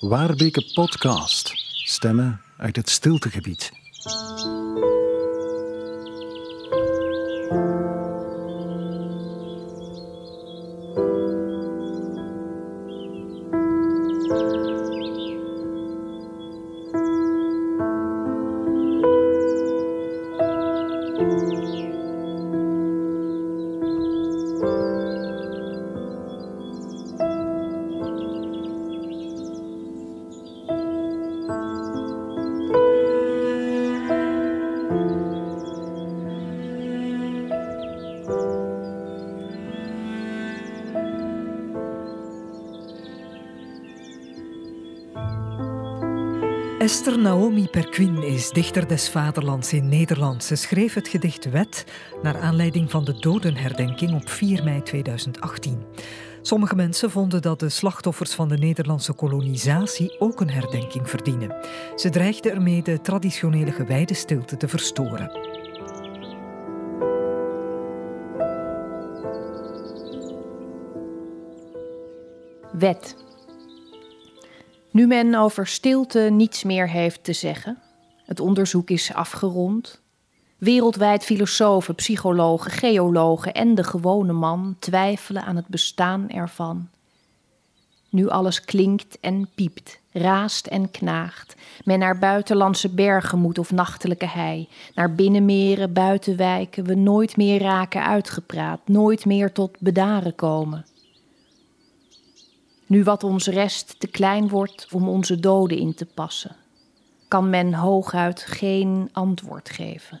Waarbeke Podcast. Stemmen uit het stiltegebied. Esther Naomi Perquin is dichter des vaderlands in Nederland. Ze schreef het gedicht Wet naar aanleiding van de dodenherdenking op 4 mei 2018. Sommige mensen vonden dat de slachtoffers van de Nederlandse kolonisatie ook een herdenking verdienen. Ze dreigden ermee de traditionele gewijde stilte te verstoren. Wet. Nu men over stilte niets meer heeft te zeggen, het onderzoek is afgerond, wereldwijd filosofen, psychologen, geologen en de gewone man twijfelen aan het bestaan ervan. Nu alles klinkt en piept, raast en knaagt, men naar buitenlandse bergen moet of nachtelijke hei, naar binnenmeren, buitenwijken, we nooit meer raken uitgepraat, nooit meer tot bedaren komen. Nu wat ons rest te klein wordt om onze doden in te passen, kan men hooguit geen antwoord geven.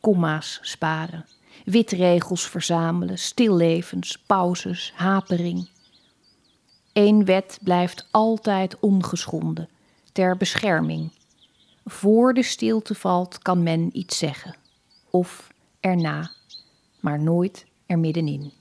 Komma's sparen, witregels verzamelen, stillevens, pauzes, hapering. Eén wet blijft altijd ongeschonden, ter bescherming. Voor de stilte valt kan men iets zeggen, of erna, maar nooit er middenin.